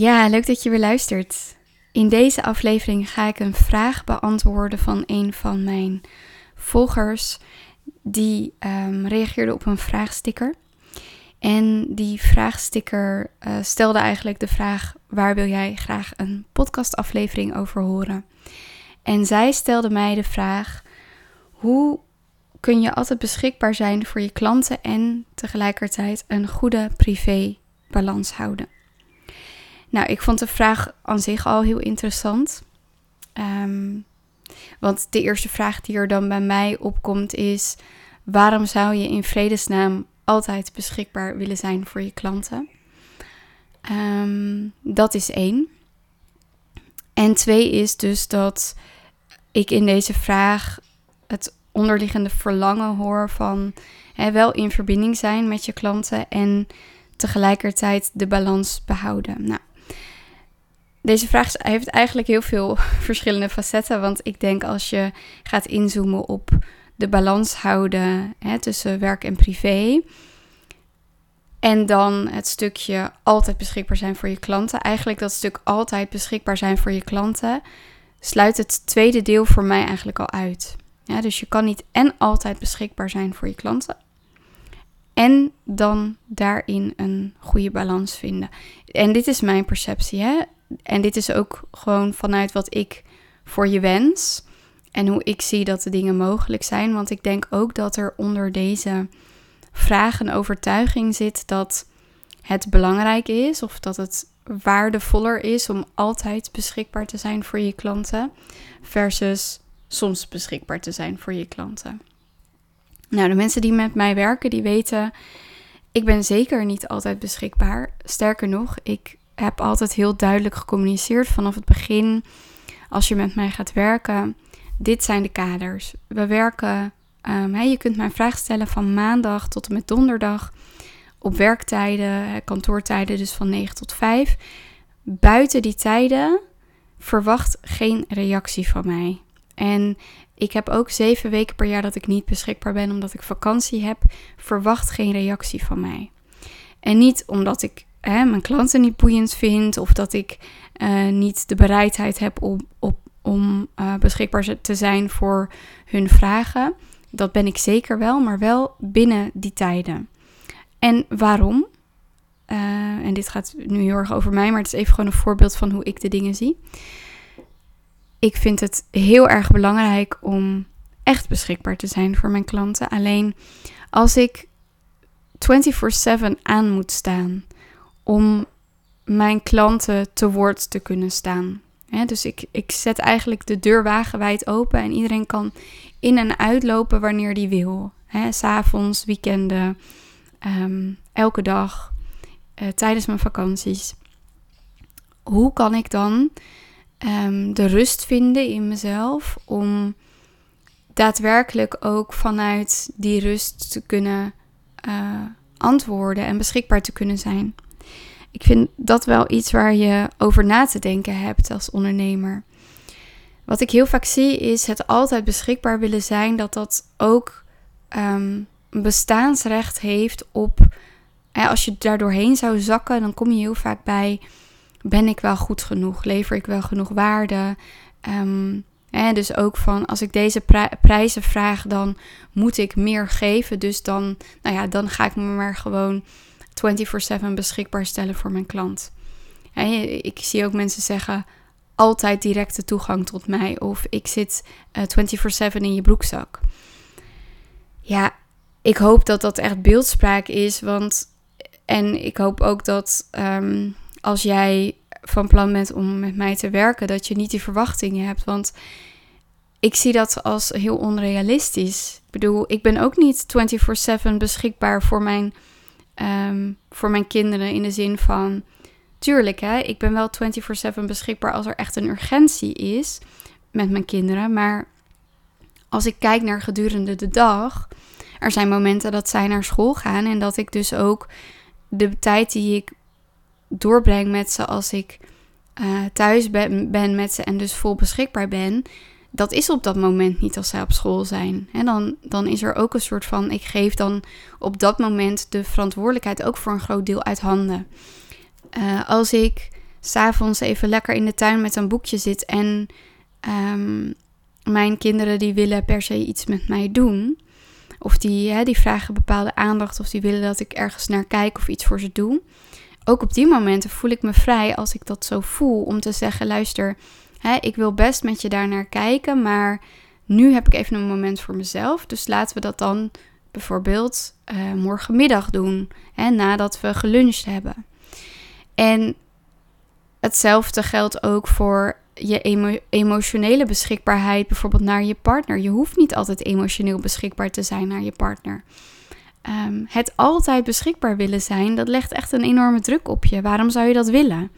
Ja, leuk dat je weer luistert. In deze aflevering ga ik een vraag beantwoorden van een van mijn volgers. Die um, reageerde op een vraagsticker. En die vraagsticker uh, stelde eigenlijk de vraag: waar wil jij graag een podcastaflevering over horen? En zij stelde mij de vraag: hoe kun je altijd beschikbaar zijn voor je klanten en tegelijkertijd een goede privé balans houden? Nou, ik vond de vraag aan zich al heel interessant. Um, want de eerste vraag die er dan bij mij opkomt is: waarom zou je in vredesnaam altijd beschikbaar willen zijn voor je klanten? Um, dat is één. En twee is dus dat ik in deze vraag het onderliggende verlangen hoor van hè, wel in verbinding zijn met je klanten en tegelijkertijd de balans behouden. Nou, deze vraag heeft eigenlijk heel veel verschillende facetten. Want ik denk als je gaat inzoomen op de balans houden hè, tussen werk en privé. En dan het stukje altijd beschikbaar zijn voor je klanten. Eigenlijk dat stuk altijd beschikbaar zijn voor je klanten. Sluit het tweede deel voor mij eigenlijk al uit. Dus je kan niet en altijd beschikbaar zijn voor je klanten. En dan daarin een goede balans vinden. En dit is mijn perceptie. Hè? En dit is ook gewoon vanuit wat ik voor je wens. En hoe ik zie dat de dingen mogelijk zijn. Want ik denk ook dat er onder deze vraag een overtuiging zit dat het belangrijk is. Of dat het waardevoller is om altijd beschikbaar te zijn voor je klanten. Versus soms beschikbaar te zijn voor je klanten. Nou, de mensen die met mij werken, die weten, ik ben zeker niet altijd beschikbaar. Sterker nog, ik heb altijd heel duidelijk gecommuniceerd vanaf het begin. Als je met mij gaat werken, dit zijn de kaders. We werken, um, je kunt mij vraag stellen van maandag tot en met donderdag. Op werktijden, kantoortijden, dus van 9 tot 5. Buiten die tijden verwacht geen reactie van mij. En ik heb ook zeven weken per jaar dat ik niet beschikbaar ben omdat ik vakantie heb. Verwacht geen reactie van mij. En niet omdat ik mijn klanten niet boeiend vind of dat ik uh, niet de bereidheid heb om, om uh, beschikbaar te zijn voor hun vragen. Dat ben ik zeker wel, maar wel binnen die tijden. En waarom? Uh, en dit gaat nu heel erg over mij, maar het is even gewoon een voorbeeld van hoe ik de dingen zie. Ik vind het heel erg belangrijk om echt beschikbaar te zijn voor mijn klanten. Alleen als ik 24/7 aan moet staan om mijn klanten te woord te kunnen staan. dus ik, ik zet eigenlijk de deur wagenwijd open en iedereen kan in en uitlopen wanneer die wil. S'avonds, weekenden, um, elke dag, uh, tijdens mijn vakanties. Hoe kan ik dan um, de rust vinden in mezelf om daadwerkelijk ook vanuit die rust te kunnen uh, antwoorden en beschikbaar te kunnen zijn? Ik vind dat wel iets waar je over na te denken hebt als ondernemer. Wat ik heel vaak zie is het altijd beschikbaar willen zijn, dat dat ook um, bestaansrecht heeft op. als je daar doorheen zou zakken, dan kom je heel vaak bij: ben ik wel goed genoeg? Lever ik wel genoeg waarde? Um, dus ook van als ik deze prijzen vraag, dan moet ik meer geven. Dus dan, nou ja, dan ga ik me maar gewoon 24/7 beschikbaar stellen voor mijn klant. ik zie ook mensen zeggen altijd directe toegang tot mij of ik zit uh, eh, 24/7 in je broekzak. Ja, ik hoop dat dat echt beeldspraak is, want en ik hoop ook dat ehm, als jij van plan bent om met mij te werken, dat je niet die verwachtingen hebt, want ik zie dat als heel onrealistisch. Ik bedoel, ik ben ook niet 24/7 beschikbaar voor mijn Ehm, voor mijn kinderen in de zin van, tuurlijk hè, ik ben wel 24/7 beschikbaar als er echt een urgentie is met mijn kinderen, maar als ik kijk naar gedurende de dag, er zijn momenten dat zij naar school gaan en dat ik dus ook de tijd die ik doorbreng met ze als ik uh, thuis ben, ben met ze en dus vol beschikbaar ben, dat is op dat moment niet als zij op school zijn. En dan, dan is er ook een soort van, ik geef dan op dat moment de verantwoordelijkheid ook voor een groot deel uit handen. Uh, als ik s'avonds even lekker in de tuin met een boekje zit en ehm, mijn kinderen die willen per se iets met mij doen. Of die, hè, die vragen bepaalde aandacht of die willen dat ik ergens naar kijk of iets voor ze doe. Ook op die momenten voel ik me vrij als ik dat zo voel om te zeggen: luister, ik wil best met je daar naar kijken, maar nu heb ik even een moment voor mezelf. Dus laten we dat dan bijvoorbeeld uh, morgenmiddag doen, hè, nadat we geluncht hebben. En hetzelfde geldt ook voor je emotionele beschikbaarheid, bijvoorbeeld naar je partner. Je hoeft niet altijd emotioneel beschikbaar te zijn naar je partner. Ehm, het altijd beschikbaar willen zijn, dat legt echt een enorme druk op je. Waarom zou je dat willen?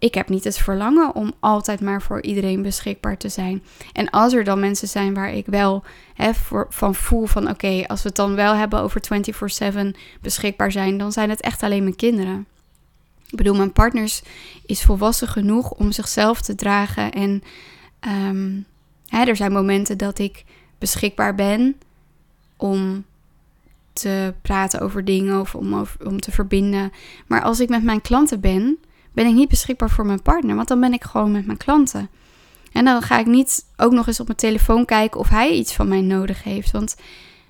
Ik heb niet het verlangen om altijd maar voor iedereen beschikbaar te zijn. En als er dan mensen zijn waar ik wel hè, voor, van voel van oké, als we het dan wel hebben over 24/7 beschikbaar zijn, dan zijn het echt alleen mijn kinderen. Ik bedoel, mijn partners is volwassen genoeg om zichzelf te dragen. En ehm, hè, er zijn momenten dat ik beschikbaar ben om te praten over dingen of om, om te verbinden. Maar als ik met mijn klanten ben, ben ik niet beschikbaar voor mijn partner, want dan ben ik gewoon met mijn klanten. En dan ga ik niet ook nog eens op mijn telefoon kijken of hij iets van mij nodig heeft. Want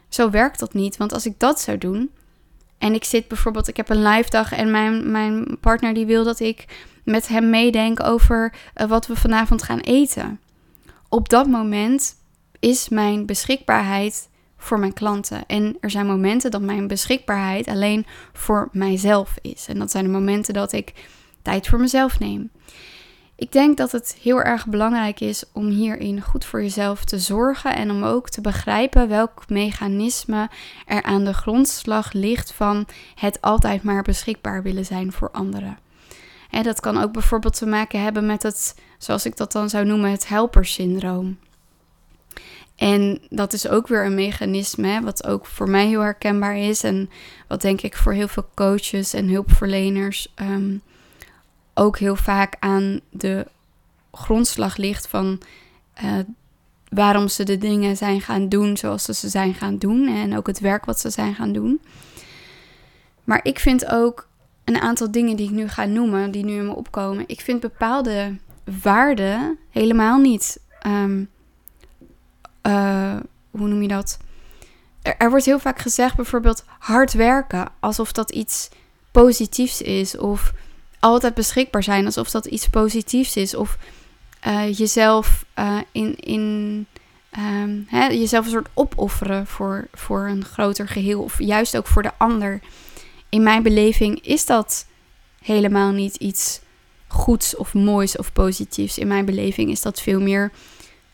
zo werkt dat niet. Want als ik dat zou doen, en ik zit bijvoorbeeld, ik heb een live dag en mijn, mijn partner die wil dat ik met hem meedenk over eh, wat we vanavond gaan eten. Op dat moment is mijn beschikbaarheid voor mijn klanten. En er zijn momenten dat mijn beschikbaarheid alleen voor mijzelf is. En dat zijn de momenten dat ik tijd voor mezelf neem. Ik denk dat het heel erg belangrijk is om hierin goed voor jezelf te zorgen en om ook te begrijpen welk mechanisme er aan de grondslag ligt van het altijd maar beschikbaar willen zijn voor anderen. En dat kan ook bijvoorbeeld te maken hebben met het, zoals ik dat dan zou noemen, het helpersyndroom. En dat is ook weer een mechanisme wat ook voor mij heel herkenbaar is en wat denk ik voor heel veel coaches en hulpverleners ehm, ook heel vaak aan de grondslag ligt van uh, waarom ze de dingen zijn gaan doen zoals ze ze zijn gaan doen en ook het werk wat ze zijn gaan doen. Maar ik vind ook een aantal dingen die ik nu ga noemen, die nu in me opkomen. Ik vind bepaalde waarden helemaal niet. Um, uh, hoe noem je dat? Er, er, wordt heel vaak gezegd, bijvoorbeeld hard werken, alsof dat iets positiefs is. Of altijd beschikbaar zijn alsof dat iets positiefs is. Of uh, jezelf uh, in. in um, hè, jezelf een soort opofferen voor, voor een groter geheel. Of juist ook voor de ander. In mijn beleving is dat helemaal niet iets goeds of moois of positiefs. In mijn beleving is dat veel meer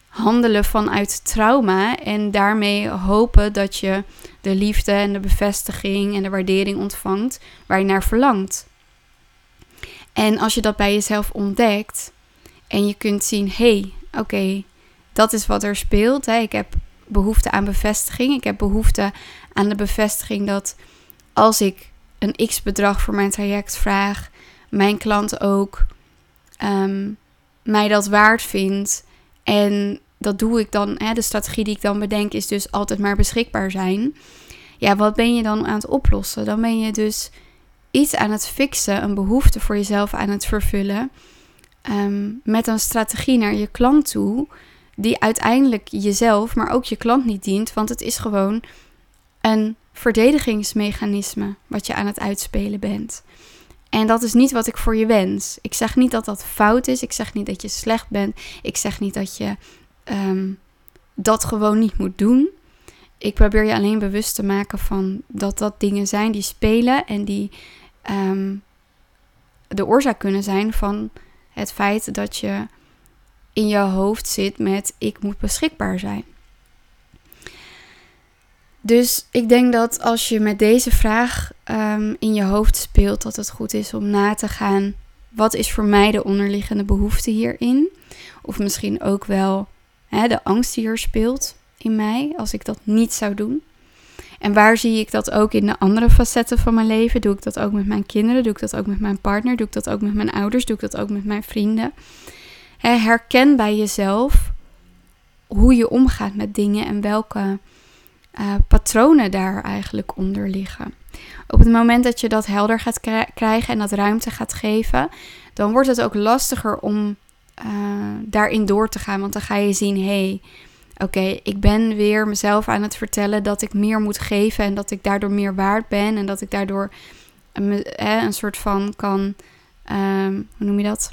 handelen vanuit trauma en daarmee hopen dat je de liefde en de bevestiging en de waardering ontvangt waar je naar verlangt. En als je dat bij jezelf ontdekt en je kunt zien, hé, hey, oké, dat is wat er speelt. Hè. Ik heb behoefte aan bevestiging. Ik heb behoefte aan de bevestiging dat als ik een x bedrag voor mijn traject vraag, mijn klant ook ehm, mij dat waard vindt. En dat doe ik dan. Hè, de strategie die ik dan bedenk is dus altijd maar beschikbaar zijn. Ja, wat ben je dan aan het oplossen? Dan ben je dus iets aan het fixen, een behoefte voor jezelf aan het vervullen. Ehm, met een strategie naar je klant toe, die uiteindelijk jezelf, maar ook je klant niet dient, want het is gewoon een verdedigingsmechanisme wat je aan het uitspelen bent. En dat is niet wat ik voor je wens. Ik zeg niet dat dat fout is. Ik zeg niet dat je slecht bent. Ik zeg niet dat je ehm, dat gewoon niet moet doen. Ik probeer je alleen bewust te maken van dat dat dingen zijn die spelen en die Ehm, de oorzaak kunnen zijn van het feit dat je in je hoofd zit met ik moet beschikbaar zijn. Dus ik denk dat als je met deze vraag ehm, in je hoofd speelt, dat het goed is om na te gaan. Wat is voor mij de onderliggende behoefte hierin? Of misschien ook wel hè, de angst die er speelt in mij als ik dat niet zou doen. En waar zie ik dat ook in de andere facetten van mijn leven? Doe ik dat ook met mijn kinderen? Doe ik dat ook met mijn partner? Doe ik dat ook met mijn ouders? Doe ik dat ook met mijn vrienden? herken bij jezelf hoe je omgaat met dingen en welke uh, patronen daar eigenlijk onder liggen. Op het moment dat je dat helder gaat krijgen en dat ruimte gaat geven, dan wordt het ook lastiger om uh, daarin door te gaan. Want dan ga je zien, hé, hey, oké, ik ben weer mezelf aan het vertellen dat ik meer moet geven en dat ik daardoor meer waard ben en dat ik daardoor een, een soort van kan, um, hoe noem je dat?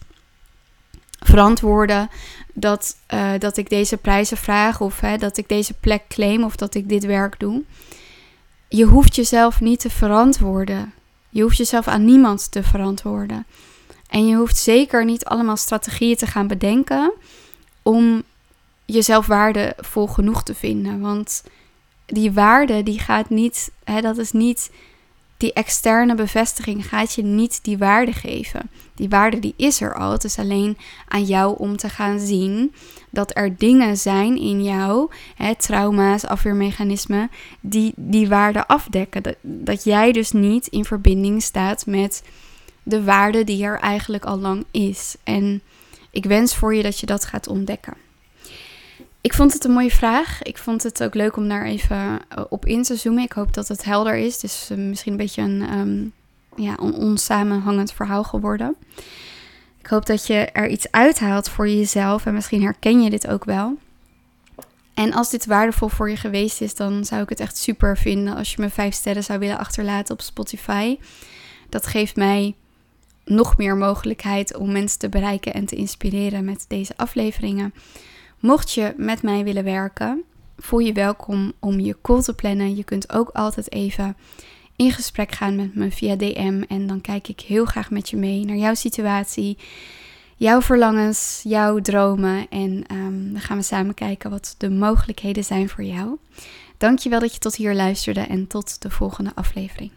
Verantwoorden dat, uh, dat ik deze prijzen vraag of hè, dat ik deze plek claim of dat ik dit werk doe. Je hoeft jezelf niet te verantwoorden. Je hoeft jezelf aan niemand te verantwoorden. En je hoeft zeker niet allemaal strategieën te gaan bedenken om jezelf waardevol genoeg te vinden. Want die waarde, die gaat niet, hè, dat is niet, die externe bevestiging gaat je niet die waarde geven. Die waarde die is er al. Het is alleen aan jou om te gaan zien dat er dingen zijn in jou, hè, trauma's, afweermechanismen, die die waarde afdekken. Dat, dat jij dus niet in verbinding staat met de waarde die er eigenlijk al lang is. En ik wens voor je dat je dat gaat ontdekken. Ik vond het een mooie vraag. Ik vond het ook leuk om daar even eh, op in te zoomen. Ik hoop dat het helder is. Eh, misschien een beetje een, um, ja, een onsamenhangend verhaal geworden. Ik hoop dat je er iets uithaalt voor jezelf. En misschien herken je dit ook wel. En als dit waardevol voor je geweest is, dan zou ik het echt super vinden als je me vijf sterren zou willen achterlaten op Spotify. Dat geeft mij nog meer mogelijkheid om mensen te bereiken en te inspireren met deze afleveringen. Mocht je met mij willen werken, voel je welkom om je call te plannen. Je kunt ook altijd even in gesprek gaan met me via DM en dan kijk ik heel graag met je mee naar jouw situatie, jouw verlangens, jouw dromen en um, dan gaan we samen kijken wat de mogelijkheden zijn voor jou. Dankjewel dat je tot hier luisterde en tot de volgende aflevering.